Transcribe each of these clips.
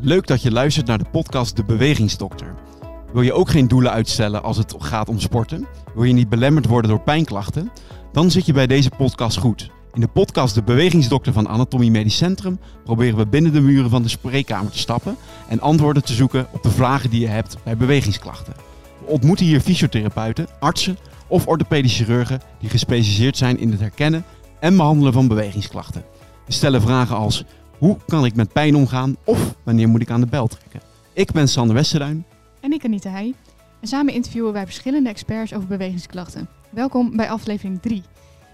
Leuk dat je luistert naar de podcast De Bewegingsdokter. Wil je ook geen doelen uitstellen als het gaat om sporten? Wil je niet belemmerd worden door pijnklachten? Dan zit je bij deze podcast goed. In de podcast De Bewegingsdokter van Anatomie Medisch Centrum proberen we binnen de muren van de spreekkamer te stappen en antwoorden te zoeken op de vragen die je hebt bij bewegingsklachten. We ontmoeten hier fysiotherapeuten, artsen of orthopedische chirurgen die gespecialiseerd zijn in het herkennen en behandelen van bewegingsklachten. We stellen vragen als hoe kan ik met pijn omgaan of wanneer moet ik aan de bel trekken? Ik ben Sander Westerduin. En ik Anita Heij. En samen interviewen wij verschillende experts over bewegingsklachten. Welkom bij aflevering 3.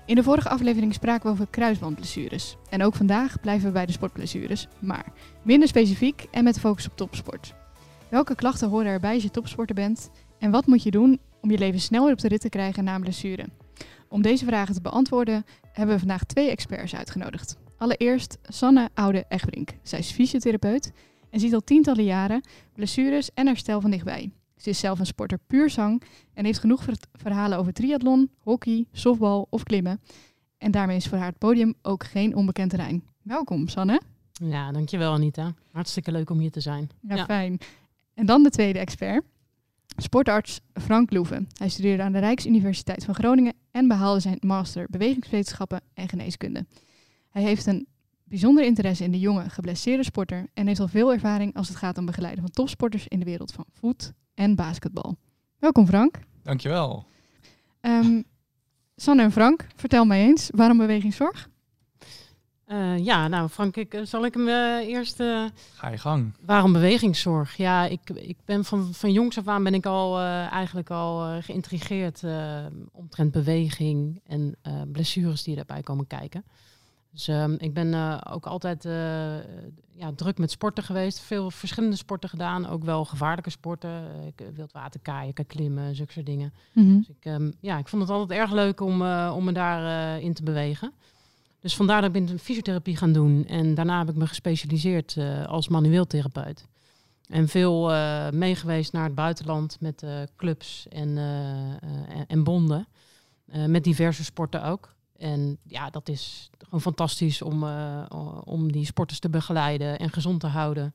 In de vorige aflevering spraken we over kruisbandblessures. En ook vandaag blijven we bij de sportblessures, maar minder specifiek en met focus op topsport. Welke klachten horen erbij als je topsporter bent? En wat moet je doen om je leven snel weer op de rit te krijgen na een blessure? Om deze vragen te beantwoorden hebben we vandaag twee experts uitgenodigd. Allereerst Sanne Oude Egbrink. Zij is fysiotherapeut en ziet al tientallen jaren blessures en herstel van dichtbij. Ze is zelf een sporter puur zang en heeft genoeg verhalen over triathlon, hockey, softbal of klimmen. En daarmee is voor haar het podium ook geen onbekend terrein. Welkom, Sanne. Ja, dankjewel Anita. Hartstikke leuk om hier te zijn. Ja, fijn. En dan de tweede expert. Sportarts Frank Loeven. Hij studeerde aan de Rijksuniversiteit van Groningen en behaalde zijn master bewegingswetenschappen en geneeskunde. Hij heeft een bijzonder interesse in de jonge, geblesseerde sporter en heeft al veel ervaring als het gaat om begeleiden van topsporters in de wereld van voet en basketbal. Welkom Frank. Dankjewel. Um, Sanne en Frank, vertel mij eens, waarom bewegingszorg? Uh, ja, nou Frank, ik, eh, zal ik hem uh, eerst... Ga je gang. Waarom bewegingszorg? Ja, ik, ik ben van, van jongs af aan ben ik al eigenlijk al geïntrigeerd omtrent beweging en blessures die erbij komen kijken. Dus um, ik ben uh, ook altijd uh, ja, druk met sporten geweest. Veel verschillende sporten gedaan. Ook wel gevaarlijke sporten. Ik, wildwater, kajakken, klimmen, zulke soort dingen. Mm -hmm. Dus ik, um, ja, ik vond het altijd erg leuk om, om me daarin in te bewegen. Dus vandaar dat ik ben fysiotherapie gaan doen. En daarna heb ik me gespecialiseerd als manueel therapeut. En veel meegeweest naar het buitenland met clubs en, en bonden. met diverse sporten ook. En ja, dat is gewoon fantastisch om, uh, om die sporters te begeleiden en gezond te houden.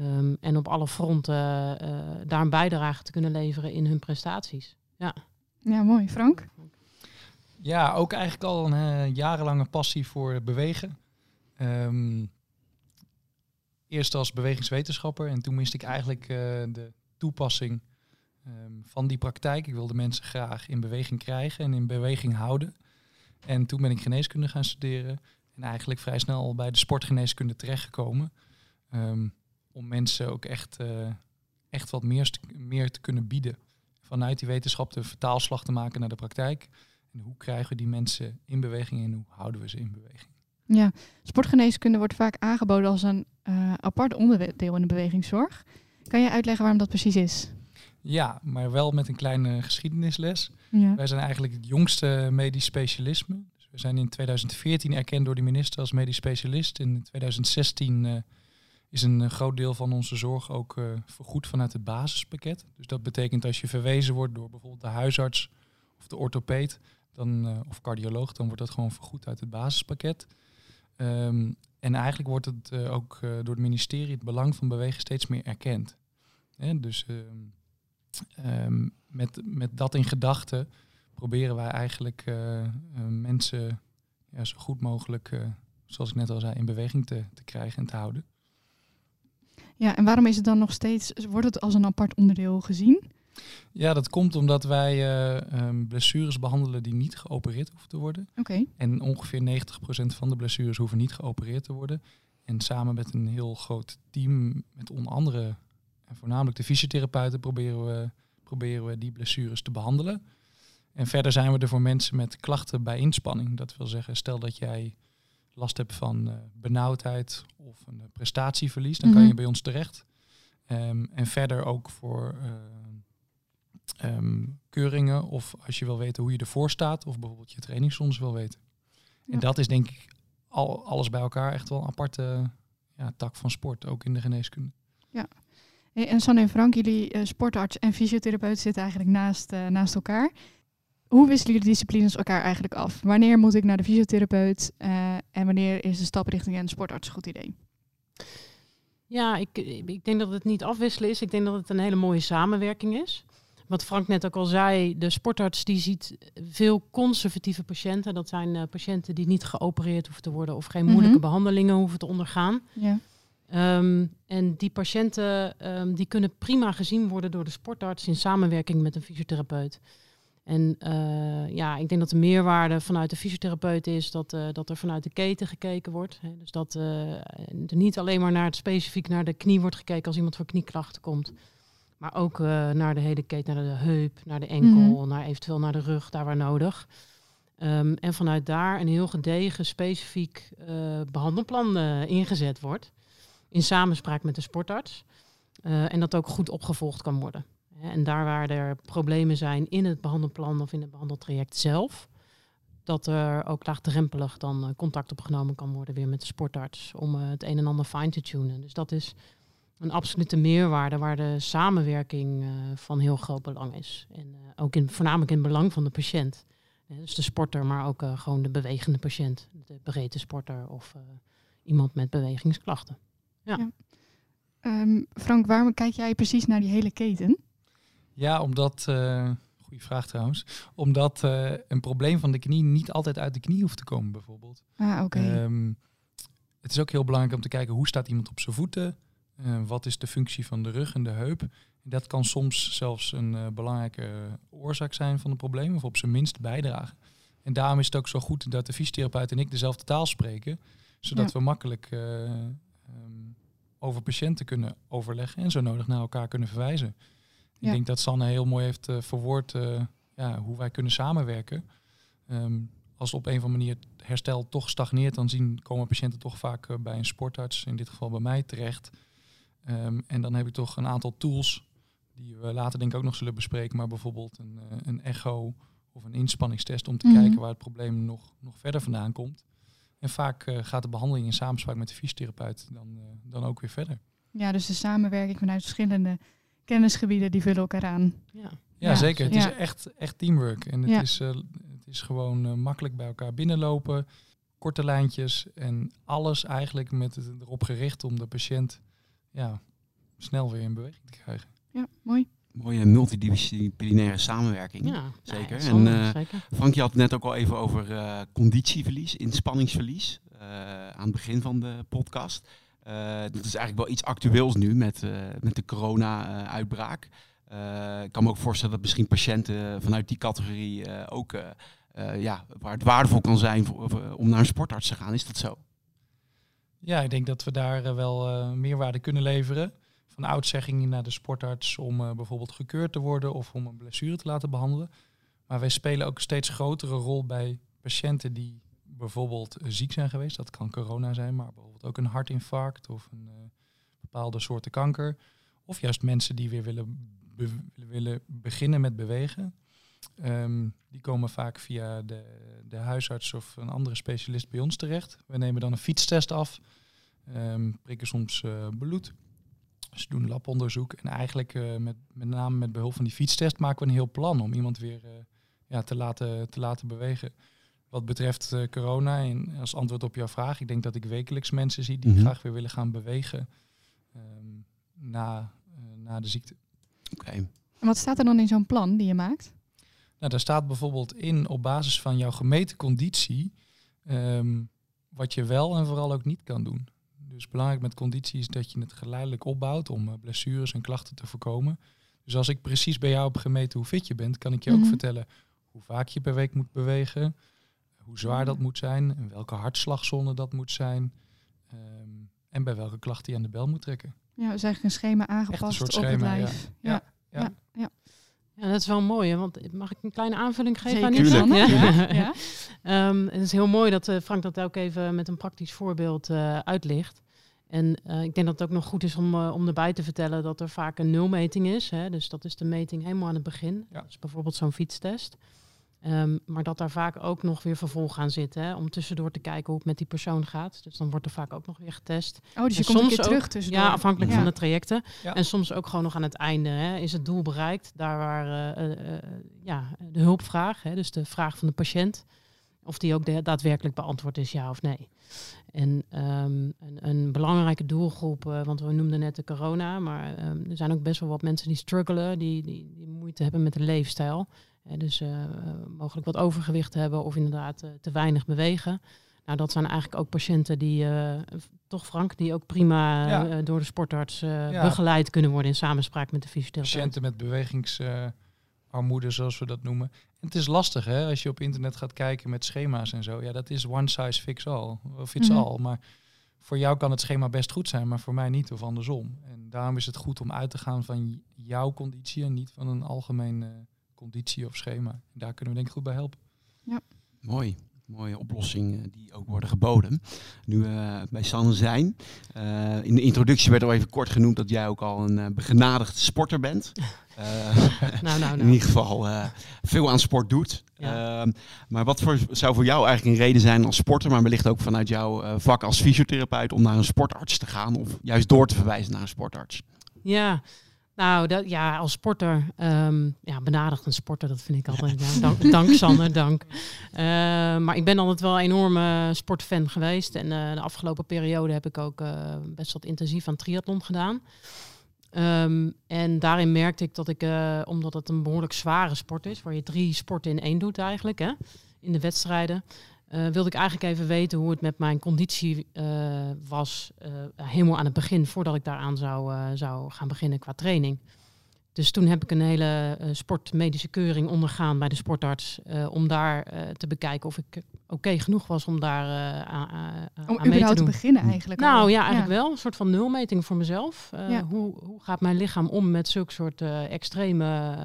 Um, en op alle fronten uh, daar een bijdrage te kunnen leveren in hun prestaties. Ja, ja mooi. Frank? Ja, ook eigenlijk al een uh, jarenlange passie voor bewegen. Um, eerst als bewegingswetenschapper en toen miste ik eigenlijk de toepassing um, van die praktijk. Ik wilde mensen graag in beweging krijgen en in beweging houden. En toen ben ik geneeskunde gaan studeren. En eigenlijk vrij snel bij de sportgeneeskunde terechtgekomen. Um, om mensen ook echt, uh, echt wat meer, meer te kunnen bieden. Vanuit die wetenschap de vertaalslag te maken naar de praktijk. En hoe krijgen we die mensen in beweging en hoe houden we ze in beweging? Ja, sportgeneeskunde wordt vaak aangeboden als een uh, apart onderdeel in de bewegingszorg. Kan je uitleggen waarom dat precies is? Ja, maar wel met een kleine geschiedenisles. Ja. Wij zijn eigenlijk het jongste medisch specialisme. Dus we zijn in 2014 erkend door de minister als medisch specialist. In 2016 uh, is een groot deel van onze zorg ook uh, vergoed vanuit het basispakket. Dus dat betekent als je verwezen wordt door bijvoorbeeld de huisarts of de orthopeed dan, uh, of cardioloog, dan wordt dat gewoon vergoed uit het basispakket. Um, en eigenlijk wordt het ook door het ministerie het belang van bewegen steeds meer erkend. Hè? Dus um, um, met, met dat in gedachten proberen wij eigenlijk uh, uh, mensen ja, zo goed mogelijk, uh, zoals ik net al zei, in beweging te, te krijgen en te houden. Ja, en waarom is het dan nog steeds, wordt het als een apart onderdeel gezien? Ja, dat komt omdat wij um, blessures behandelen die niet geopereerd hoeven te worden. Okay. En ongeveer 90% van de blessures hoeven niet geopereerd te worden. En samen met een heel groot team, met onder andere en voornamelijk de fysiotherapeuten, proberen we proberen we die blessures te behandelen. En verder zijn we er voor mensen met klachten bij inspanning. Dat wil zeggen, stel dat jij last hebt van uh, benauwdheid of een uh, prestatieverlies, dan kan mhm. je bij ons terecht. Um, en verder ook voor uh, um, keuringen of als je wil weten hoe je ervoor staat of bijvoorbeeld je training soms wil weten. Ja. En dat is denk ik al, alles bij elkaar echt wel een aparte ja, tak van sport, ook in de geneeskunde. Ja, en Sanne en Frank, jullie uh, sportarts en fysiotherapeut zitten eigenlijk naast, uh, naast elkaar. Hoe wisselen jullie disciplines elkaar eigenlijk af? Wanneer moet ik naar de fysiotherapeut uh, en wanneer is de stap richting een sportarts een goed idee? Ja, ik, ik denk dat het niet afwisselen is. Ik denk dat het een hele mooie samenwerking is. Wat Frank net ook al zei, de sportarts die ziet veel conservatieve patiënten. Dat zijn patiënten die niet geopereerd hoeven te worden of geen moeilijke mhm. behandelingen hoeven te ondergaan. Ja. Um, en die patiënten um, die kunnen prima gezien worden door de sportarts in samenwerking met een fysiotherapeut. En uh, ja, ik denk dat de meerwaarde vanuit de fysiotherapeut is dat, uh, dat er vanuit de keten gekeken wordt. Hè. Dus dat uh, er niet alleen maar naar het specifiek naar de knie wordt gekeken als iemand voor knieklachten komt. Maar ook naar de hele keten, naar de heup, naar de enkel, mm naar eventueel naar de rug, daar waar nodig. Um, en vanuit daar een heel gedegen, specifiek behandelplan ingezet wordt. In samenspraak met de sportarts. en dat ook goed opgevolgd kan worden. En daar waar er problemen zijn in het behandelplan of in het behandeltraject zelf, dat er ook laagdrempelig dan eh, contact opgenomen kan worden weer met de sportarts om eh, het een en ander fine te tunen. Dus dat is een absolute meerwaarde waar de samenwerking van heel groot belang is. En ook in, voornamelijk in belang van de patiënt. dus de sporter, maar ook gewoon de bewegende patiënt. De breedte sporter of iemand met bewegingsklachten. Ja. Um, Frank, waarom kijk jij precies naar die hele keten? Ja, omdat, uh, goede vraag trouwens, omdat uh, een probleem van de knie niet altijd uit de knie hoeft te komen bijvoorbeeld. Ah, oké. Ehm, het is ook heel belangrijk om te kijken hoe staat iemand op zijn voeten, uh, wat is de functie van de rug en de heup. Dat kan soms zelfs een belangrijke oorzaak zijn van het probleem, of op zijn minst bijdragen. En daarom is het ook zo goed dat de fysiotherapeut en ik dezelfde taal spreken, zodat we makkelijk um, over patiënten kunnen overleggen en zo nodig naar elkaar kunnen verwijzen. Ik denk dat Sanne heel mooi heeft uh, verwoord uh, ja, hoe wij kunnen samenwerken. Um, als op een of andere manier het herstel toch stagneert, dan zien, komen patiënten toch vaak uh, bij een sportarts, in dit geval bij mij, terecht. Um, en dan heb ik toch een aantal tools die we later denk ik ook nog zullen bespreken, maar bijvoorbeeld een, een echo of een inspanningstest om te mm -hmm. kijken waar het probleem nog, nog verder vandaan komt. En vaak gaat de behandeling in samenspraak met de fysiotherapeut dan, dan ook weer verder. Ja, dus de samenwerking vanuit verschillende kennisgebieden die vullen elkaar aan. Ja, ja, zeker. Het is echt, echt teamwork. En het, is, uh, het is gewoon uh, makkelijk bij elkaar binnenlopen, korte lijntjes en alles eigenlijk met het erop gericht om de patiënt ja, snel weer in beweging te krijgen. Ja, mooi. Mooie multidisciplinaire samenwerking. Ja, zeker. en uh, zeker. Frank, je had het net ook al even over conditieverlies, inspanningsverlies. aan het begin van de podcast. Uh, dat is eigenlijk wel iets actueels nu met, uh, met de corona-uitbraak. Uh, ik kan me ook voorstellen dat misschien patiënten vanuit die categorie ook ja, waar het waardevol kan zijn voor, om naar een sportarts te gaan. Is dat zo? Ja, ik denk dat we daar wel meerwaarde kunnen leveren. Van uitzegging naar de sportarts om bijvoorbeeld gekeurd te worden of om een blessure te laten behandelen. Maar wij spelen ook een steeds grotere rol bij patiënten die bijvoorbeeld ziek zijn geweest. Dat kan corona zijn, maar bijvoorbeeld ook een hartinfarct of een uh, bepaalde soorten kanker. Of juist mensen die weer willen, willen beginnen met bewegen. Ehm, die komen vaak via de, de huisarts of een andere specialist bij ons terecht. We nemen dan een fietstest af, um, prikken soms bloed. Ze doen labonderzoek en eigenlijk uh, met, met name met behulp van die fietstest maken we een heel plan om iemand weer ja, te, laten, te laten bewegen wat betreft uh, corona, en als antwoord op jouw vraag, ik denk dat ik wekelijks mensen zie die mm -hmm. graag weer willen gaan bewegen um, na, uh, na de ziekte. Oké. Okay. En wat staat er dan in zo'n plan die je maakt? Nou, daar staat bijvoorbeeld in op basis van jouw gemeten conditie um, wat je wel en vooral ook niet kan doen. Dus belangrijk met conditie is dat je het geleidelijk opbouwt om uh, blessures en klachten te voorkomen. Dus als ik precies bij jou heb gemeten hoe fit je bent, kan ik je mm -hmm. ook mhm. vertellen hoe vaak je per week moet bewegen, hoe zwaar dat moet zijn, en welke hartslagzone dat moet zijn. Um, en bij welke klachten je aan de bel moet trekken. Ja, dus eigenlijk een schema aangepast een soort schema, op het lijf. Ja. Ja. Ja. ja. ja. ja. dat is wel mooi. Want mag ik een kleine aanvulling geven Zeker. aan dit? Ja. ja. um, het is heel mooi dat uh, Frank dat ook even met een praktisch voorbeeld uh, uitlicht. En uh, ik denk dat het ook nog goed is om, om erbij te vertellen dat er vaak een nulmeting is. Hè? Dus dat is de meting helemaal aan het begin. Ja. Dus bijvoorbeeld zo'n fietstest. Um, maar dat daar vaak ook nog weer vervolg aan zit. Hè, om tussendoor te kijken hoe het met die persoon gaat. Dus dan wordt er vaak ook nog weer getest. Oh, dus je en komt soms een terug tussendoor. Ja, afhankelijk ja. van de trajecten. Ja. En soms ook gewoon nog aan het einde. Hè, is het doel bereikt? Daar waar uh, uh, ja, de hulpvraag, hè, dus de vraag van de patiënt. Of die ook daadwerkelijk beantwoord is, ja of nee. En ehm, een, een, belangrijke doelgroep, uh, want we noemden net de corona, maar ehm, er zijn ook best wel wat mensen die struggelen, die, die, die moeite hebben met de leefstijl. dus uh, mogelijk wat overgewicht hebben of inderdaad te weinig bewegen. Nou, dat zijn eigenlijk ook patiënten die, toch Frank, die ook prima door de sportarts begeleid kunnen worden in samenspraak met de fysiotherapeut. Patiënten met bewegingsarmoede, zoals we dat noemen het is lastig hè, als je op internet gaat kijken met schema's en zo. Ja, dat is one size fits all. Of fits mm all. Maar voor jou kan het schema best goed zijn, maar voor mij niet of andersom. En daarom is het goed om uit te gaan van jouw conditie en niet van een algemene conditie of schema. En daar kunnen we denk ik goed bij helpen. Ja. Mooi mooie oplossingen die ook worden geboden. Nu we uh, bij Sanne zijn. Uh, in de introductie werd al even kort genoemd dat jij ook al een uh, begenadigd sporter bent. nou, nou, nou. In ieder geval veel aan sport doet. Ehm, maar wat voor, zou voor jou eigenlijk een reden zijn als sporter, maar wellicht ook vanuit jouw vak als fysiotherapeut om naar een sportarts te gaan of juist door te verwijzen naar een sportarts? Ja, nou, dat, ja, als sporter, um, ja, benadigd een sporter, dat vind ik altijd. Ja, dank, dank Sanne, dank. Uh, maar ik ben altijd wel een enorme sportfan geweest. En uh, de afgelopen periode heb ik ook uh, best wat intensief aan triathlon gedaan. Um, en daarin merkte ik dat ik, omdat het een behoorlijk zware sport is, waar je drie sporten in één doet eigenlijk, hè, in de wedstrijden, uh, wilde ik eigenlijk even weten hoe het met mijn conditie uh, was. Helemaal aan het begin, voordat ik daaraan zou, zou gaan beginnen qua training. Dus toen heb ik een hele sportmedische keuring ondergaan bij de sportarts. om daar te bekijken of ik oké genoeg was om daar uh, aan, om aan mee te, doen. te beginnen eigenlijk. Nou ja, eigenlijk wel. Een soort van nulmeting voor mezelf. Uh, hoe, hoe gaat mijn lichaam om met zulke soort uh, extreme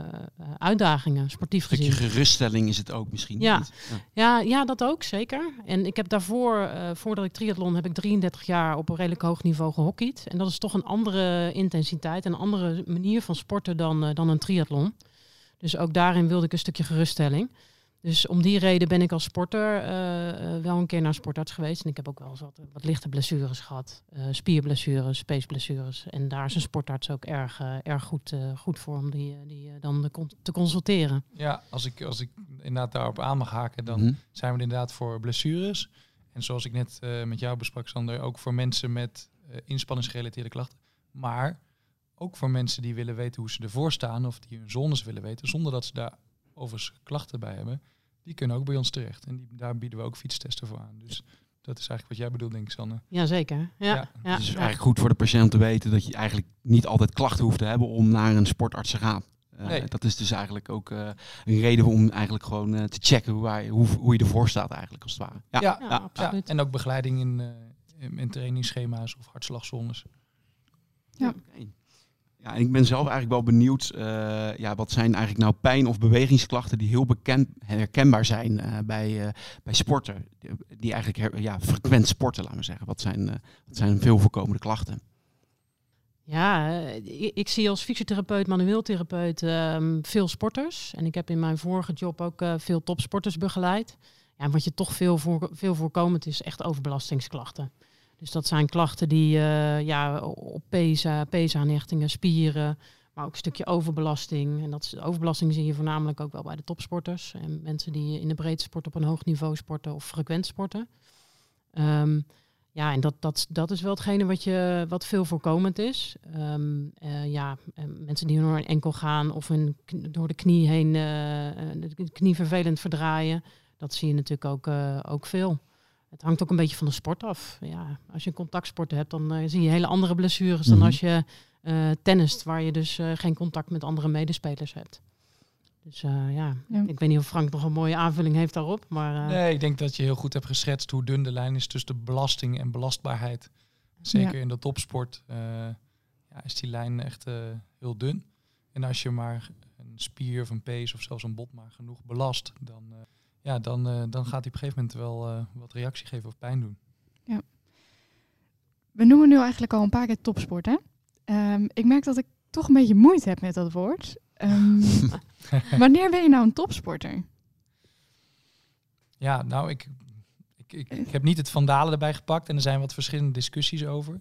uitdagingen, sportief gezien? Een geruststelling is het ook misschien. Ja. Niet. Ja. ja, dat ook zeker. En ik heb daarvoor, voordat ik triathlon, heb ik 33 jaar op een redelijk hoog niveau gehockeyd. En dat is toch een andere intensiteit, een andere manier van sporten dan, dan een triathlon. Dus ook daarin wilde ik een stukje geruststelling. Dus om die reden ben ik als sporter uh, wel een keer naar sportarts geweest. En ik heb ook wel eens wat, wat lichte blessures gehad. Uh, spierblessures, spaceblessures. En daar is een sportarts ook erg, erg goed, goed voor om die, die dan de, te consulteren. Ja, als ik, als ik inderdaad daarop aan mag haken, dan mhm. zijn we inderdaad voor blessures. En zoals ik net met jou besprak, Sander, ook voor mensen met inspanningsgerelateerde klachten. Maar ook voor mensen die willen weten hoe ze ervoor staan of die hun zones willen weten, zonder dat ze daar overigens klachten bij hebben, die kunnen ook bij ons terecht. En die, daar bieden we ook fietstesten voor aan. Dus dat is eigenlijk wat jij bedoelt, denk ik, Sanne. Jazeker. Ja, ja. ja. Het is eigenlijk goed voor de patiënt te weten dat je eigenlijk niet altijd klachten hoeft te hebben om naar een sportarts te gaan. Uh, nee. Dat is dus eigenlijk ook uh, een reden om eigenlijk gewoon uh, te checken hoe, hij, hoe, hoe je ervoor staat eigenlijk als het ware. Ja, ja, ja absoluut. En ook begeleiding in, in, in trainingsschema's of hartslagzones. Ja. Okay. Ik ben zelf eigenlijk wel benieuwd, uh, ja, wat zijn eigenlijk nou pijn- of bewegingsklachten die heel bekend herkenbaar zijn uh, bij, uh, bij sporten, die, eigenlijk ja, frequent sporten, laten we zeggen. Wat zijn, wat zijn veel voorkomende klachten? Ja, ik, zie als fysiotherapeut, manueeltherapeut um, veel sporters. En ik heb in mijn vorige job ook veel topsporters begeleid. Ja, wat je toch veel, voor, veel voorkomend is echt overbelastingsklachten. Dus dat zijn klachten die uh, ja, op PESA, PESA-aanhechtingen, spieren, maar ook een stukje overbelasting. En dat is, overbelasting zie je voornamelijk ook wel bij de topsporters. En mensen die in de breedte sporten op een hoog niveau sporten of frequent sporten. Um, ja, en dat, dat, dat is wel hetgene wat, je, wat veel voorkomend is. Um, uh, ja, mensen die door enkel gaan of een, door de knie heen uh, knie vervelend verdraaien. Dat zie je natuurlijk ook, ook veel. Het hangt ook een beetje van de sport af. Ja, als je een contactsport hebt, dan uh, zie je hele andere blessures dan mhm. als je uh, tennist, waar je dus uh, geen contact met andere medespelers hebt. Dus ja. ja. ik weet niet of Frank nog een mooie aanvulling heeft daarop. Maar, Nee, ik denk dat je heel goed hebt geschetst hoe dun de lijn is tussen de belasting en belastbaarheid. Zeker in de topsport ja, is die lijn echt heel dun. En als je maar een spier of een pees of zelfs een bot maar genoeg belast, dan ja, dan, uh, dan gaat hij op een gegeven moment wel uh, wat reactie geven of pijn doen. Ja. We noemen nu eigenlijk al een paar keer topsport, hè? Um, ik merk dat ik toch een beetje moeite heb met dat woord. Um, wanneer ben je nou een topsporter? Ja, nou, ik, ik, ik, ik, heb niet het vandalen erbij gepakt en er zijn wat verschillende discussies over.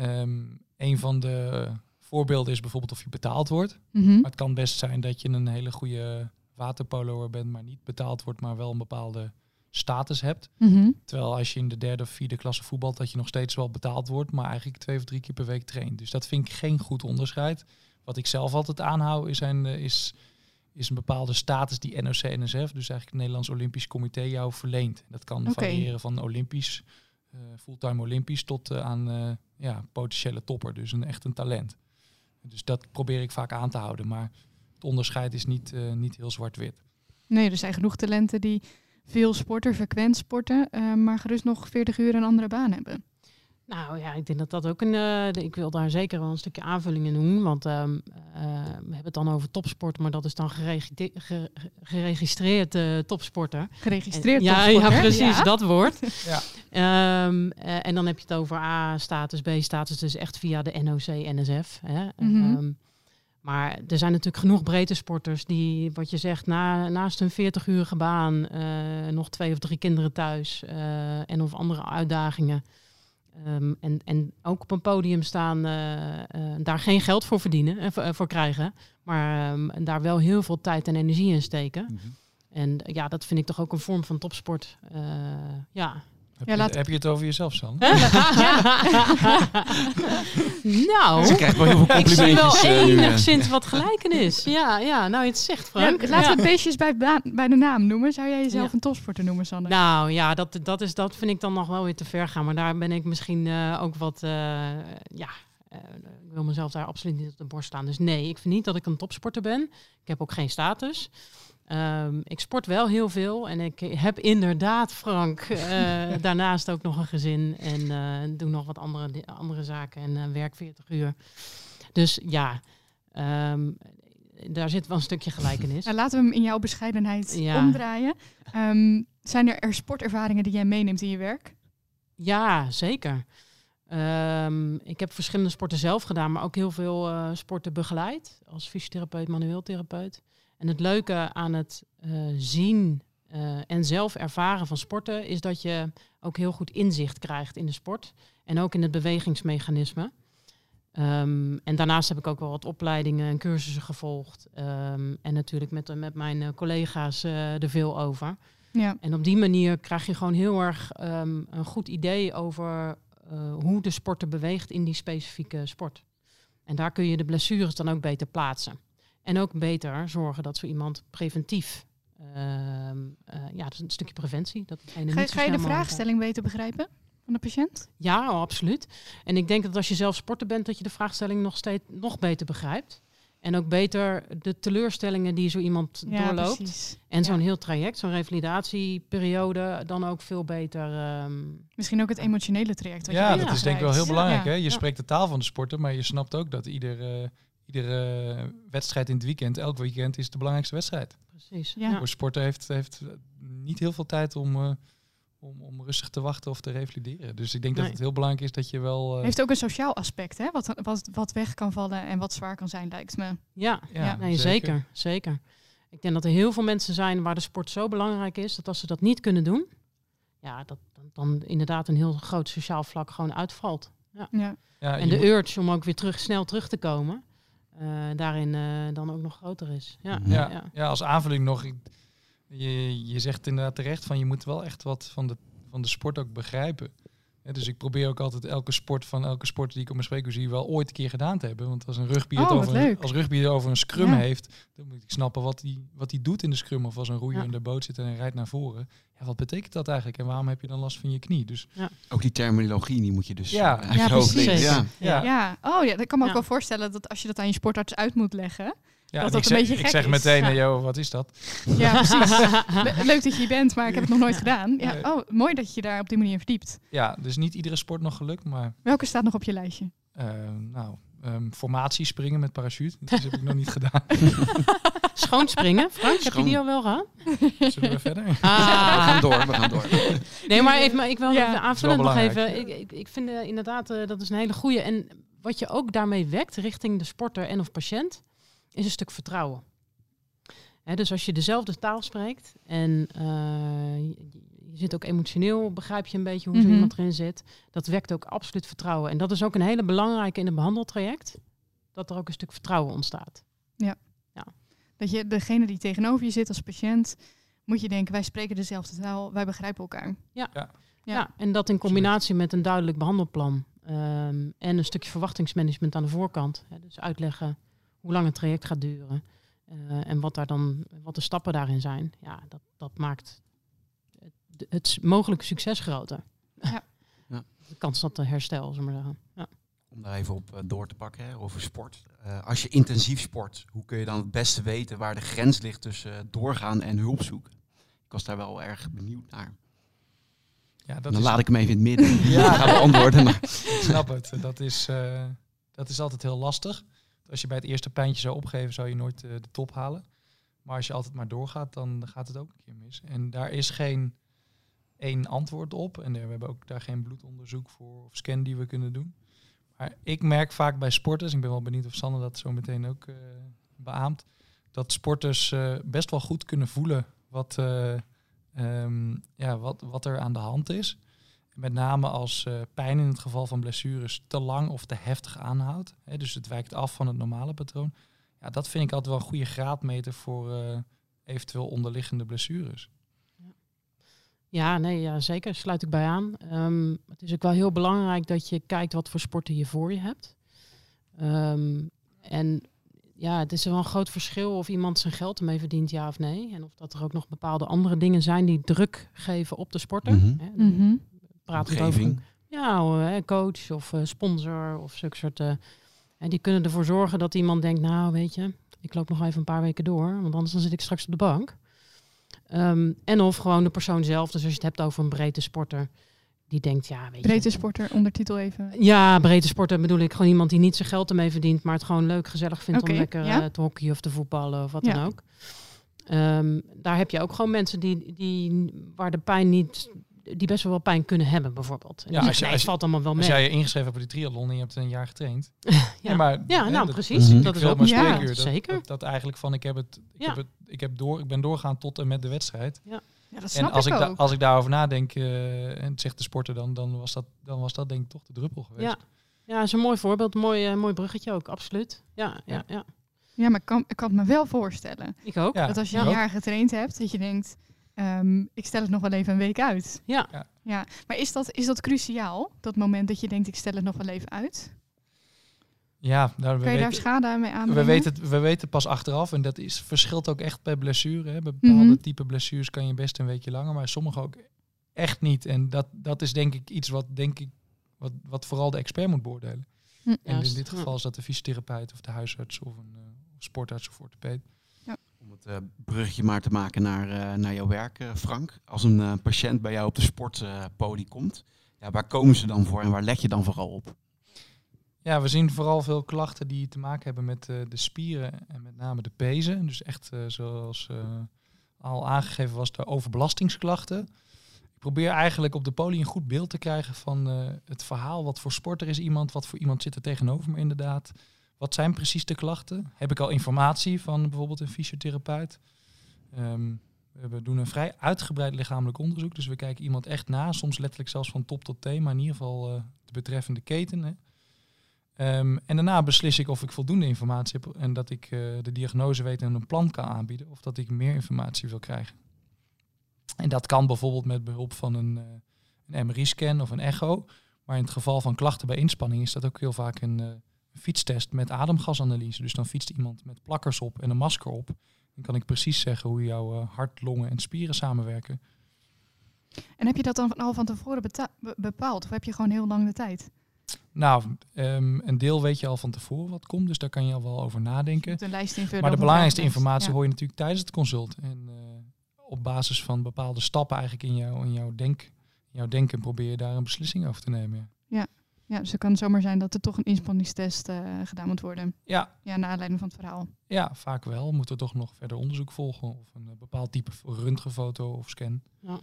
Um, een van de voorbeelden is bijvoorbeeld of je betaald wordt. Mm -hmm. Maar het kan best zijn dat je een hele goede waterpoloer bent, maar niet betaald wordt, maar wel een bepaalde status hebt. Mhm. Terwijl als je in de derde of vierde klasse voetbalt, dat je nog steeds wel betaald wordt, maar eigenlijk twee of drie keer per week traint. Dus dat vind ik geen goed onderscheid. Wat ik zelf altijd aanhoud is, zijn, eh, is, is een bepaalde status die NOC-NSF, dus eigenlijk het Nederlands Olympisch Comité, jou verleent. Dat kan variëren van Olympisch, eh, fulltime Olympisch, tot eh, aan ja, potentiële topper. Dus een, echt een talent. Dus dat probeer ik vaak aan te houden. Maar het onderscheid is niet, eh, niet heel zwart-wit. Nee, er zijn genoeg talenten die veel sporten, frequent sporten, eh, maar gerust nog 40 uur een andere baan hebben. Nou ja, ik denk dat dat ook een. eh, de- ik wil daar zeker wel een stukje aanvulling in doen. Want ehm, eh, we hebben het dan over topsport, maar dat is dan geregi- ge- geregistreerd topsporter. Geregistreerd En- ja, topsporter, ja, precies, ja. dat woord. Ja. Ehm, eh, en dan heb je het over A-status, B-status, dus echt via de NOC-NSF. Hè. Mhm. Ehm, maar er zijn natuurlijk genoeg breedte sporters die, wat je zegt, na, naast een 40-urige baan eh, nog twee of drie kinderen thuis eh, en of andere uitdagingen. Ehm, en, en ook op een podium staan, eh, daar geen geld voor verdienen en voor, krijgen, maar ehm, daar wel heel veel tijd en energie in steken. Mhm. En ja, dat vind ik toch ook een vorm van topsport. Ja. Heb, Ja, je, laat- heb je het over jezelf, San? nou, Ze krijgt wel heel veel ik zie wel eh, eh. enigszins wat gelijkenis. Ja, ja, nou je het zegt, Ja, Frank. laten Ja. we het beestjes bij, bij de naam noemen. Zou jij jezelf Ja. een topsporter noemen, Sander? Nou ja, dat, dat, is, dat vind ik dan nog wel weer te ver gaan. Maar daar ben ik misschien eh, ook wat... eh, ja, eh, ik wil mezelf daar absoluut niet op de borst staan. Dus nee, ik vind niet dat ik een topsporter ben. Ik heb ook geen status. Ehm, ik sport wel heel veel. En ik heb inderdaad, Frank, eh, daarnaast ook nog een gezin. En eh, doe nog wat andere, andere zaken. En eh, werk 40 uur. Dus ja, ehm, daar zit wel een stukje gelijkenis. Nou, laten we hem in jouw bescheidenheid Ja. omdraaien. Ehm, zijn er, er sportervaringen die jij meeneemt in je werk? Ja, zeker. Ik heb verschillende sporten zelf gedaan, maar ook heel veel sporten begeleid als fysiotherapeut, manueel therapeut. En het leuke aan het eh, zien eh, en zelf ervaren van sporten is dat je ook heel goed inzicht krijgt in de sport en ook in het bewegingsmechanisme. Ehm, en daarnaast heb ik ook wel wat opleidingen en cursussen gevolgd. Ehm, en natuurlijk met, met mijn eh, collega's er veel over. Ja. En op die manier krijg je gewoon heel erg ehm, een goed idee over hoe de sporter beweegt in die specifieke sport. En daar kun je de blessures dan ook beter plaatsen. En ook beter zorgen dat zo iemand preventief. ehm, eh, ja, dat is een stukje preventie. Dat Ga, niet zo ga je de vraagstelling beter begrijpen van de patiënt? Ja, oh, absoluut. En ik denk dat als je zelf sporter bent, dat je de vraagstelling nog steeds nog beter begrijpt. En ook beter de teleurstellingen die zo iemand doorloopt. precies. En zo'n Ja. heel traject, zo'n revalidatieperiode, dan ook veel beter. ehm, Misschien ook het emotionele traject. wat Ja, je dat is denk ik wel heel belangrijk. Ja. Hè? Je Ja. spreekt de taal van de sporter, maar je snapt ook dat ieder, eh, iedere wedstrijd in het weekend, elk weekend, is de belangrijkste wedstrijd. precies. Ja. Voor sporter heeft, heeft niet heel veel tijd om, eh, om, om rustig te wachten of te revalideren. Dus ik denk dat het heel belangrijk is dat je wel... eh, heeft ook een sociaal aspect, hè? Wat, wat, wat weg kan vallen en wat zwaar kan zijn, lijkt me. Ja, Ja. nee, zeker. zeker. Ik denk dat er heel veel mensen zijn waar de sport zo belangrijk is dat als ze dat niet kunnen doen, ja, dat dan, dan inderdaad een heel groot sociaal vlak gewoon uitvalt. Ja. Ja, en de moet- urge om ook weer terug, snel terug te komen, eh, daarin eh, dan ook nog groter is. Ja, Mhm. Ja, ja. ja, als aanvulling nog. ik- je, je zegt inderdaad terecht van je moet wel echt wat van de, van de sport ook begrijpen. Dus ik probeer ook altijd elke sport van elke sport die ik op mijn spreekuur zie wel ooit een keer gedaan te hebben. Want als een rugby het Oh, over, een, als rugby het over een scrum Ja. heeft, dan moet ik snappen wat hij wat die doet in de scrum. Of als een roeier Ja. in de boot zit en hij rijdt naar voren. Ja, wat betekent dat eigenlijk? En waarom heb je dan last van je knie? Dus Ook die terminologie, die moet je dus Ja. uit je Ja, hoofd precies. leren. Ja. ja, Ja, oh ja, dat kan me ook wel voorstellen dat als je dat aan je sportarts uit moet leggen. Ja, dat en dat ik een zeg, beetje ik gek zeg is. meteen, Ja. eh, joh, wat is dat? Ja, precies. Le- leuk dat je hier bent, maar ik heb het nog nooit gedaan. Ja, Nee. oh, mooi dat je je daar op die manier verdiept. Ja, dus niet iedere sport nog gelukt, maar Welke staat nog op je lijstje? eh, nou, ehm, formatie springen met parachute. Dat heb ik nog niet gedaan. Schoonspringen, Frank, heb je Schoon- die al wel gehad? Zullen we verder? We gaan Ah. door, we gaan door. Nee, maar, even, maar ik wil Ja. even Dat is aanvullend wel nog even. Ik, ik, ik vind eh, inderdaad eh, dat is een hele goede. En wat je ook daarmee wekt richting de sporter en of patiënt, is een stuk vertrouwen. Hè, dus als je dezelfde taal spreekt en eh, je, zit ook emotioneel, begrijp je een beetje hoe zo Mhm. iemand erin zit. Dat wekt ook absoluut vertrouwen. En dat is ook een hele belangrijke in een behandeltraject, dat er ook een stuk vertrouwen ontstaat. Dat je degene die tegenover je zit als patiënt, moet je denken, wij spreken dezelfde taal, wij begrijpen elkaar. Ja, ja. ja. en dat in combinatie met een duidelijk behandelplan um, en een stukje verwachtingsmanagement aan de voorkant. Hè, dus uitleggen hoe lang het traject gaat duren uh, en wat, daar dan, wat de stappen daarin zijn. Ja, dat, dat maakt het, het mogelijke succes groter. Ja. ja. De kans dat herstel, zullen we zeggen. Ja. Om daar even op eh, door te pakken hè, over sport. Uh, als je intensief sport, hoe kun je dan het beste weten waar de grens ligt tussen doorgaan en hulp zoeken? Ik was daar wel erg benieuwd naar. Ja, dat dan laat ik hem even in het midden. ja, ga beantwoorden. Maar. Ik snap het. Dat is, uh, dat is altijd heel lastig. Als je bij het eerste pijntje zou opgeven, zou je nooit uh, de top halen. Maar als je altijd maar doorgaat, dan gaat het ook een keer mis. En daar is geen één antwoord op. En we hebben ook daar geen bloedonderzoek voor of scan die we kunnen doen. Maar ik merk vaak bij sporters, ik ben wel benieuwd of Sanne dat zo meteen ook uh, beaamt, dat sporters best wel goed kunnen voelen wat, um, ja, wat, wat er aan de hand is. Met name als uh, pijn in het geval van blessures te lang of te heftig aanhoudt. Hè, dus het wijkt af van het normale patroon. Ja, dat vind ik altijd wel een goede graadmeter voor uh, eventueel onderliggende blessures. Ja, nee, ja, zeker. Sluit ik bij aan. Um, het is ook wel heel belangrijk dat je kijkt wat voor sporten je voor je hebt. Um, en ja, het is wel een groot verschil of iemand zijn geld ermee verdient, ja of nee. En of dat er ook nog bepaalde andere dingen zijn die druk geven op de sporter. Mm -hmm. Praten we over ja, coach of uh, sponsor of zulke soort. Uh, die kunnen ervoor zorgen dat iemand denkt, nou weet je, ik loop nog even een paar weken door, want anders dan zit ik straks op de bank. Um, en of gewoon de persoon zelf, dus als je het hebt over een breedte sporter, die denkt, ja, weet breedte sporter, ondertitel even. Ja, breedte sporter bedoel ik gewoon iemand die niet zijn geld ermee verdient, maar het gewoon leuk, gezellig vindt om lekker ja? uh, te hockey of te voetballen of wat dan ook. Um, daar heb je ook gewoon mensen die, die waar de pijn niet, die best wel wel pijn kunnen hebben, bijvoorbeeld. Ja, als je, nee, als valt allemaal wel mee. Als jij je ingeschreven hebt voor de triathlon en je hebt een jaar getraind. ja. maar, ja, nou precies. Dat, dat is ook maar ja, dat, zeker. Dat, dat, eigenlijk van ik heb het, ik heb het, ik heb door, ik ben doorgaan tot en met de wedstrijd. Ja. Ja, dat en als ik, ik als ik daarover nadenk, uh, en zegt de sporter dan, dan was, dat, dan was dat denk ik toch de druppel geweest. Ja, ja dat is een mooi voorbeeld, een mooi, uh, mooi bruggetje ook, absoluut. Ja, ja, ja. ja. maar ik kan, ik kan het me wel voorstellen. Ik ook. dat als je een jaar getraind hebt, dat je denkt, um, ik stel het nog wel even een week uit. Ja. ja. ja. Maar is dat, is dat cruciaal, dat moment dat je denkt, ik stel het nog wel even uit? Ja, nou, Kun je daar schade mee aan? We weten, het, we weten pas achteraf, en dat is, verschilt ook echt bij blessure. Hè. Bij bepaalde mm -hmm. type blessures kan je best een weekje langer, maar sommige ook echt niet. En dat, dat is denk ik iets wat, denk ik, wat, wat vooral de expert moet beoordelen. Hm, en juist. in dit geval is dat de fysiotherapeut of de huisarts of een uh, sportarts of orthopeed. Om het uh, bruggetje maar te maken naar, uh, naar jouw werk, Frank. Als een patiënt bij jou op de sportpodie komt, ja, waar komen ze dan voor en waar let je dan vooral op? Ja, we zien vooral veel klachten die te maken hebben met de spieren en met name de pezen. Dus echt zoals al aangegeven was, de overbelastingsklachten. Ik probeer eigenlijk op de poli een goed beeld te krijgen van het verhaal. Wat voor sporter is iemand? Wat voor iemand zit er tegenover me inderdaad? Wat zijn precies de klachten? Heb ik al informatie van bijvoorbeeld een fysiotherapeut? Um, we doen een vrij uitgebreid lichamelijk onderzoek. Dus we kijken iemand echt na, soms letterlijk zelfs van top tot teen, maar in ieder geval de betreffende keten. Hè. Um, en daarna beslis ik of ik voldoende informatie heb en dat ik uh, de diagnose weet en een plan kan aanbieden, of dat ik meer informatie wil krijgen. En dat kan bijvoorbeeld met behulp van een, uh, een MRI-scan of een echo. Maar in het geval van klachten bij inspanning is dat ook heel vaak een fietstest met ademgasanalyse. Dus dan fietst iemand met plakkers op en een masker op. Dan kan ik precies zeggen hoe jouw hart, longen en spieren samenwerken. En heb je dat dan al van tevoren bepaald? Of heb je gewoon heel lang de tijd? Nou, um, een deel weet je al van tevoren wat komt, dus daar kan je al wel over nadenken. De lijst invullen maar de belangrijkste informatie ja. hoor je natuurlijk tijdens het consult. En uh, op basis van bepaalde stappen eigenlijk in, jou, in, jouw, denk, in jouw denken probeer je daar een beslissing over te nemen. Ja, ja dus het kan zomaar zijn dat er toch een inspanningstest uh, gedaan moet worden. Ja. Ja, naar aanleiding van het verhaal. Ja, vaak wel. Moet er toch nog verder onderzoek volgen of een uh, bepaald type röntgenfoto of scan. Ja.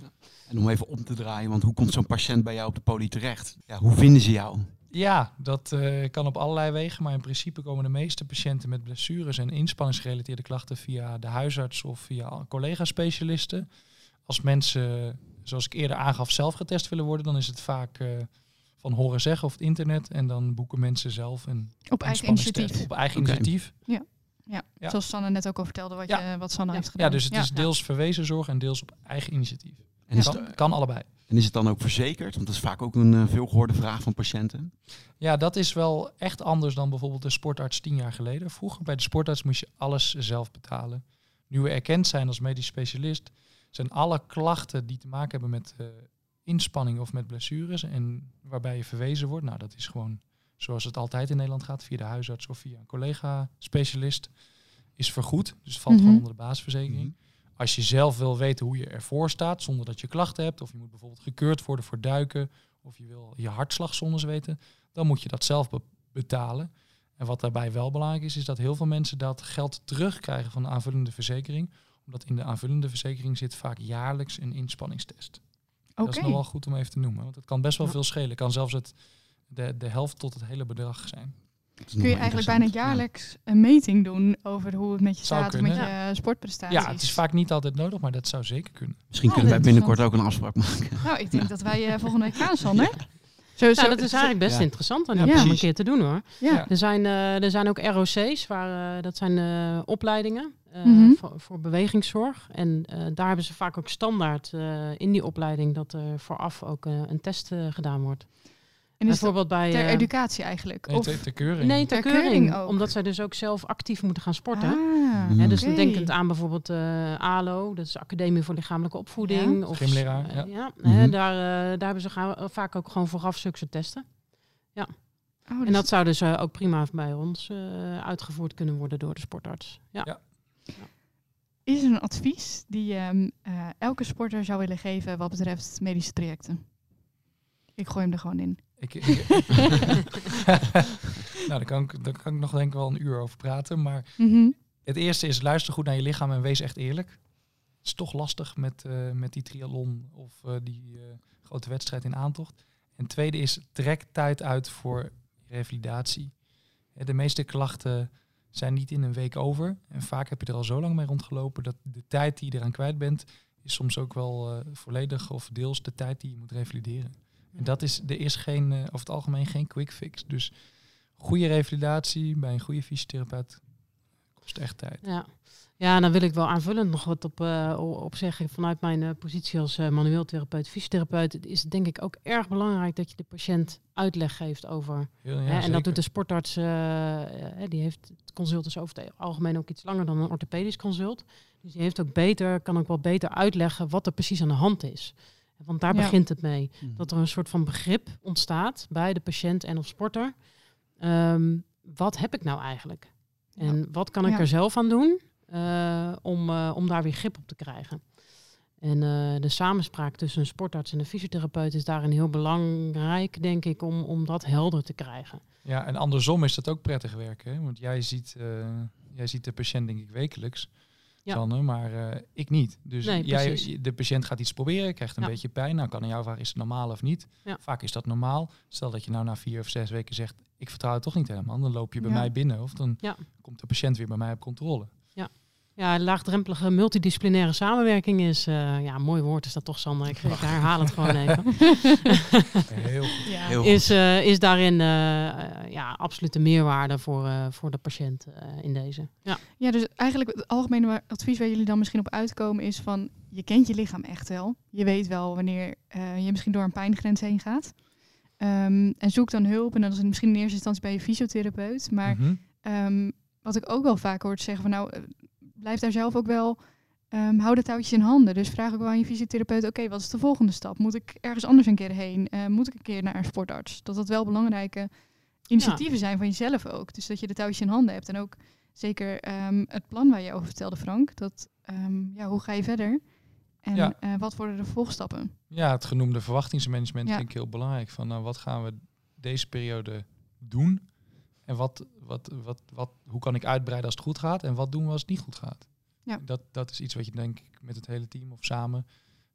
En om even om te draaien, want hoe komt zo'n patiënt bij jou op de poli terecht? Ja, hoe vinden ze jou? Ja, dat uh, kan op allerlei wegen, maar in principe komen de meeste patiënten met blessures en inspanningsgerelateerde klachten via de huisarts of via collega-specialisten. Als mensen, zoals ik eerder aangaf, zelf getest willen worden, dan is het vaak uh, van horen zeggen of het internet en dan boeken mensen zelf een op eigen initiatief. Op eigen okay. initiatief. Ja. Ja, Ja. zoals Sanne net ook al vertelde wat, Ja. je, wat Sanne Ja. heeft gedaan. Ja, dus het is deels verwezen zorg en deels op eigen initiatief. En is, Kan, allebei. en is het dan ook verzekerd? Want dat is vaak ook een uh, veelgehoorde vraag van patiënten. Ja, dat is wel echt anders dan bijvoorbeeld de sportarts tien jaar geleden. Vroeger bij de sportarts moest je alles zelf betalen. Nu we erkend zijn als medisch specialist, zijn alle klachten die te maken hebben met uh, inspanning of met blessures en waarbij je verwezen wordt, nou dat is gewoon zoals het altijd in Nederland gaat, via de huisarts of via een collega-specialist, is vergoed. Dus het valt Mhm. gewoon onder de basisverzekering. Mhm. Als je zelf wil weten hoe je ervoor staat, zonder dat je klachten hebt, of je moet bijvoorbeeld gekeurd worden voor duiken, of je wil je hartslagzondes weten, dan moet je dat zelf be betalen. En wat daarbij wel belangrijk is, is dat heel veel mensen dat geld terugkrijgen van de aanvullende verzekering. Omdat in de aanvullende verzekering zit vaak jaarlijks een inspanningstest. Dat is nog wel goed om even te noemen, want het kan best wel Ja. veel schelen. Het kan zelfs het, de, de helft tot het hele bedrag zijn. Kun je eigenlijk bijna jaarlijks een meting doen over hoe het met je Zou staat, of met kunnen. je sportprestaties? Ja, het is vaak niet altijd nodig, maar dat zou zeker kunnen. Misschien Oh, kunnen wij binnenkort ook een afspraak maken. Nou, ik denk dat wij eh, volgende week gaan, Sander. Zo, zo, Nou, dat is eigenlijk best Ja. interessant dan Ja, om een keer te doen hoor. Ja. Ja. Er zijn, eh, er zijn ook ROC's, waar, eh, dat zijn eh, opleidingen eh, Mhm. voor, voor bewegingszorg. En eh, daar hebben ze vaak ook standaard eh, in die opleiding dat er vooraf ook een test eh, gedaan wordt. En Bijvoorbeeld bij... ter eh, educatie eigenlijk? Nee, of... ter, ter keuring. nee, ter ter keuring. keuring ook. Omdat zij dus ook zelf actief moeten gaan sporten. Ah, Mhm. Hè, dus oké. dan denkend aan bijvoorbeeld eh ALO, dat is de Academie voor Lichamelijke Opvoeding. Ja. Of, Gymleraar, ja. ja, Mhm. hè, daar, eh, daar hebben ze ga- vaak ook gewoon vooraf zulke testen. Oh, En dus- dat zou dus ook prima bij ons eh, uitgevoerd kunnen worden door de sportarts. Ja. Ja. Is er een advies die je ehm, eh, elke sporter zou willen geven wat betreft medische trajecten? Ik gooi hem er gewoon in. Ik, ik- nou, daar kan, ik, daar kan ik nog denk ik wel een uur over praten. Maar Mhm. het eerste is luister goed naar je lichaam en wees echt eerlijk. Het is toch lastig met, eh, met die triathlon of eh, die grote wedstrijd in aantocht. En het tweede is trek tijd uit voor revalidatie. De meeste klachten zijn niet in een week over. En vaak heb je er al zo lang mee rondgelopen dat de tijd die je eraan kwijt bent, is soms ook wel eh, volledig of deels de tijd die je moet revalideren. En dat is, er is geen, eh, over het algemeen geen quick fix. Dus goede revalidatie bij een goede fysiotherapeut kost echt tijd. Ja. Ja, dan wil ik wel aanvullend nog wat op, eh, op zeggen. Vanuit mijn eh, positie als eh, manueel therapeut, fysiotherapeut, het is denk ik ook erg belangrijk dat je de patiënt uitleg geeft over. Ja, hè, en zeker. dat doet de sportarts, die heeft het consult is over het algemeen ook iets langer dan een orthopedisch consult. Dus die heeft ook beter, kan ook wel beter uitleggen wat er precies aan de hand is. Want daar Ja. begint het mee. Mhm. dat er een soort van begrip ontstaat bij de patiënt en of sporter. Ehm, wat heb ik nou eigenlijk? En wat kan ik Ja. er zelf aan doen om, eh, om daar weer grip op te krijgen? En eh, de samenspraak tussen een sportarts en een fysiotherapeut is daarin heel belangrijk, denk ik, om, om dat helder te krijgen. Ja, en andersom is dat ook prettig werken. Hè? Want jij ziet, eh, jij ziet de patiënt denk ik wekelijks, Ja. Sanne, maar eh, ik niet. Dus Nee, jij, de patiënt gaat iets proberen, krijgt een Ja. beetje pijn. Nou kan aan jou vragen, is het normaal of niet? Ja. Vaak is dat normaal. Stel dat je nou na vier of zes weken zegt, ik vertrouw het toch niet helemaal. Dan loop je bij mij binnen of dan komt de patiënt weer bij mij op controle. Ja, laagdrempelige multidisciplinaire samenwerking is, eh, ja, een mooi woord is dat toch, Sander? Ik, ik herhaal het gewoon even. Heel goed. Ja. Heel goed. is, eh, is daarin eh, eh, ja, absolute meerwaarde voor, eh, voor de patiënt eh, in deze. Ja. Ja, dus eigenlijk het algemene advies waar jullie dan misschien op uitkomen is van je kent je lichaam echt wel. Je weet wel wanneer eh, je misschien door een pijngrens heen gaat. Ehm, en zoek dan hulp. En dan is het misschien in eerste instantie bij je fysiotherapeut. Maar Mhm. ehm, wat ik ook wel vaak hoor zeggen van nou, blijf daar zelf ook wel, ehm, hou de touwtjes in handen. Dus vraag ook wel aan je fysiotherapeut, oké, wat is de volgende stap? Moet ik ergens anders een keer heen? Eh, moet ik een keer naar een sportarts? Dat dat wel belangrijke initiatieven zijn van jezelf ook. Dus dat je de touwtjes in handen hebt. En ook zeker ehm, het plan waar je over vertelde, Frank. Dat, ehm, ja, hoe ga je verder? En Ja. eh, wat worden de vervolgstappen? Ja, het genoemde verwachtingsmanagement Ja. vind ik heel belangrijk. Van nou, wat gaan we deze periode doen? En wat, wat, wat, wat, hoe kan ik uitbreiden als het goed gaat? En wat doen we als het niet goed gaat? Ja. Dat, dat is iets wat je denk ik met het hele team of samen,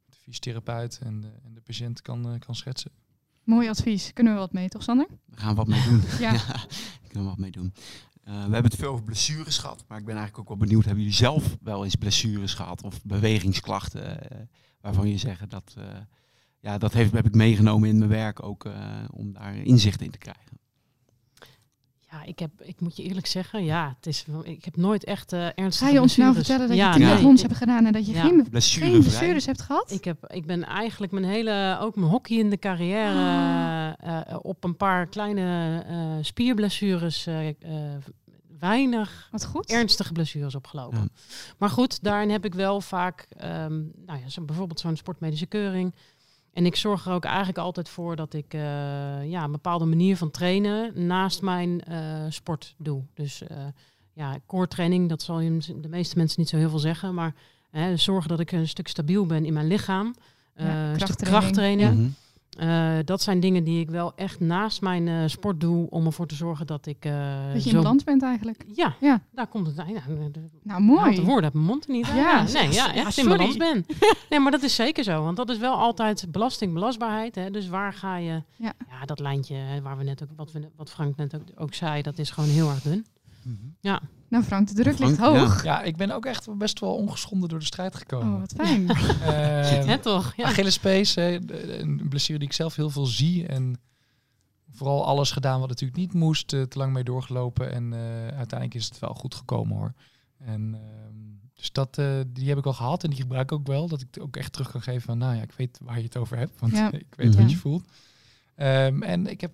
met de fysiotherapeut en de, en de patiënt kan, eh, kan schetsen. Mooi advies. Kunnen we wat mee, toch Sander? Daar gaan we wat mee doen. Ja. Daar kunnen we wat mee doen. Eh, we hebben het veel over blessures gehad, maar ik ben eigenlijk ook wel benieuwd, hebben jullie zelf wel eens blessures gehad of bewegingsklachten eh, waarvan je zeggen dat, eh, ja, dat heeft, heb ik meegenomen in mijn werk ook eh, om daar inzicht in te krijgen. Ja, ik, heb, ik moet je eerlijk zeggen, ja, het is, ik heb nooit echt uh, ernstige Ga je ons nou vertellen dat je triathlons nee. hebt gedaan en dat je geen, Blessure geen blessures hebt gehad? Ik, heb, ik ben eigenlijk mijn hele, ook mijn hockey in de carrière, ah. uh, op een paar kleine uh, spierblessures weinig Wat goed. ernstige blessures opgelopen. Maar goed, daarin heb ik wel vaak, um, nou ja, zo bijvoorbeeld zo'n sportmedische keuring. En ik zorg er ook eigenlijk altijd voor dat ik uh, ja, een bepaalde manier van trainen naast mijn uh, sport doe. Dus uh, ja, core training, dat zal je de meeste mensen niet zo heel veel zeggen. Maar zorgen dat ik een stuk stabiel ben in mijn lichaam. Ja, een stuk krachttraining. Ja. Uh, dat zijn dingen die ik wel echt naast mijn uh, sport doe om ervoor te zorgen dat ik. Uh, dat je in balans bent eigenlijk. Ja, ja, daar komt het. Nou, nou mooi. De woorden uit mijn mond niet. Ja, ja, nee, ja, echt ja, in balans ben. nee, maar dat is zeker zo, want dat is wel altijd belastingbelastbaarheid. Hè, dus waar ga je. Ja. ja, dat lijntje waar we net ook, wat, we, wat Frank net ook, ook zei, dat is gewoon heel erg dun. -hmm. Ja. Nou Frank, de druk ligt hoog. Ja. ik ben ook echt best wel ongeschonden door de strijd gekomen. Oh, wat fijn. uh, toch? Ja. Achillespees, een blessure die ik zelf heel veel zie. En vooral alles gedaan wat natuurlijk niet moest. Uh, te lang mee doorgelopen. En uh, uiteindelijk is het wel goed gekomen hoor. En ehm, dus dat, uh, die heb ik al gehad en die gebruik ik ook wel. Dat ik ook echt terug kan geven van, nou ja, ik weet waar je het over hebt. Want ja. ik weet mm -hmm. wat je voelt. Um, en ik heb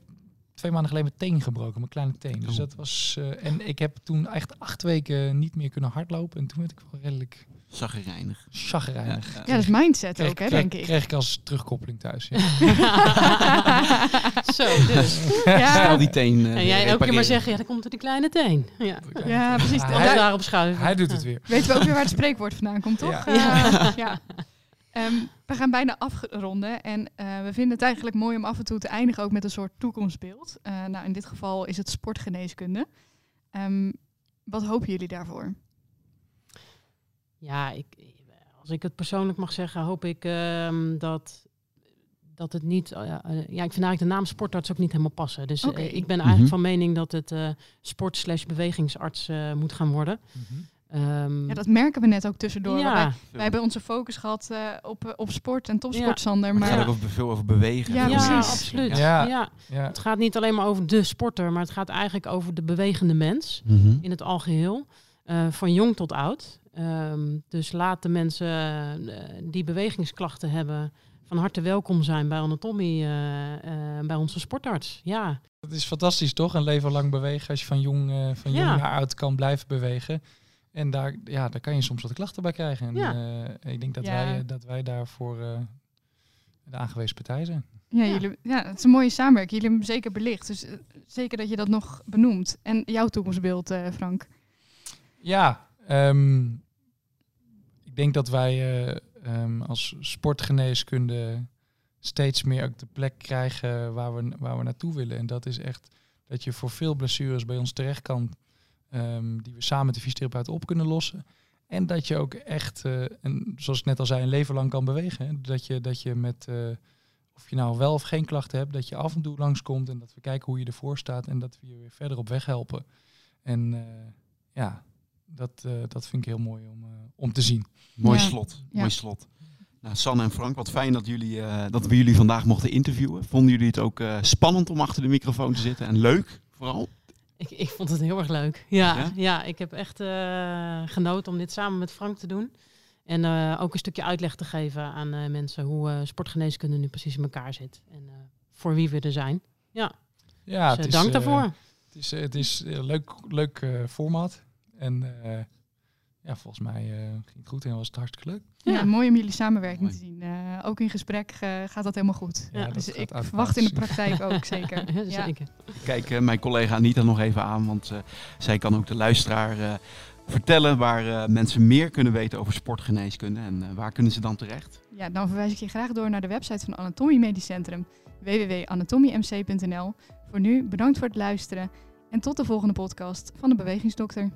twee maanden geleden mijn teen gebroken, mijn kleine teen. Dus oh. dat was. Uh, en ik heb toen echt acht weken niet meer kunnen hardlopen. En toen werd ik wel redelijk. Zaggerijnig. Zaggerijnig. Ja, dat is mindset ook, hè, denk ik. kreeg ik als terugkoppeling thuis. Ja. Zo, dus. Ja. Stel die teen. Uh, en jij elke keer maar zeggen, ja, dan komt er die kleine teen. Ja, ja precies. hij, daarop schuiven. Hij doet het weer. Weten we ook weer waar het spreekwoord vandaan komt, toch? Ja. ja. Um, we gaan bijna afronden en uh, we vinden het eigenlijk mooi om af en toe te eindigen ook met een soort toekomstbeeld. Uh, nou, in dit geval is het sportgeneeskunde. Um, wat hopen jullie daarvoor? Ja, ik, als ik het persoonlijk mag zeggen, hoop ik um, dat, dat het niet... Uh, ja, ik vind eigenlijk de naam sportarts ook niet helemaal passen. Dus okay. ik ben eigenlijk mm -hmm. van mening dat het sport slash bewegingsarts moet gaan worden. Mm -hmm. Um, ja, dat merken we net ook tussendoor. Ja. Wij, wij, hebben onze focus gehad uh, op, op sport en topsport, ja. Sander. Maar het gaat ook over, veel over bewegen. Ja, ja absoluut. Ja. Ja. Het gaat niet alleen maar over de sporter, maar het gaat eigenlijk over de bewegende mens mm -hmm. in het algeheel. Uh, van jong tot oud. Um, dus laat de mensen uh, die bewegingsklachten hebben van harte welkom zijn bij Anatomie, bij onze sportarts. Ja. Het is fantastisch toch? Een leven lang bewegen als je van jong, van jong naar oud kan blijven bewegen. En daar, ja, daar kan je soms wat klachten bij krijgen. En ja. uh, ik denk dat, ja. wij, dat wij daarvoor uh, de aangewezen partij zijn. Ja, ja. Jullie, ja, het is een mooie samenwerking. Jullie hebben zeker belicht. Dus uh, zeker dat je dat nog benoemt. En jouw toekomstbeeld, Frank? Ja, um, ik denk dat wij um, als sportgeneeskunde steeds meer ook de plek krijgen waar we, waar we naartoe willen. En dat is echt dat je voor veel blessures bij ons terecht kan Um, die we samen met de fysiotherapeut op kunnen lossen. En dat je ook echt, uh, en zoals ik net al zei, een leven lang kan bewegen. Hè? Dat, je, dat je met, uh, of je nou wel of geen klachten hebt, dat je af en toe langskomt en dat we kijken hoe je ervoor staat en dat we je weer verder op weg helpen. En uh, ja, dat, dat vind ik heel mooi om, om te zien. Mooi ja. slot, ja. mooi slot. Nou, Sanne en Frank, wat fijn dat, jullie, dat we jullie vandaag mochten interviewen. Vonden jullie het ook spannend om achter de microfoon te zitten en leuk vooral? Ik, ik vond het heel erg leuk. Ja, ja? ja ik heb echt uh, genoten om dit samen met Frank te doen. En uh, ook een stukje uitleg te geven aan uh, mensen hoe sportgeneeskunde nu precies in elkaar zit. En voor wie we er zijn. Ja, ja dus, dank daarvoor. Het is, het is een leuk, leuk format. En ja, volgens mij ging het goed en was het hartstikke leuk. Ja, ja mooi om jullie samenwerking mooi. te zien. Uh, ook in gesprek uh, gaat dat helemaal goed. Ja, dus ik verwacht in de praktijk ook zeker. ja, zeker. Kijk uh, mijn collega Anita nog even aan, want zij kan ook de luisteraar vertellen waar mensen meer kunnen weten over sportgeneeskunde en waar kunnen ze dan terecht? Ja, dan verwijs ik je graag door naar de website van Anatomie Medisch Centrum, www.anatomiemc.nl. Voor nu bedankt voor het luisteren en tot de volgende podcast van de Bewegingsdokter.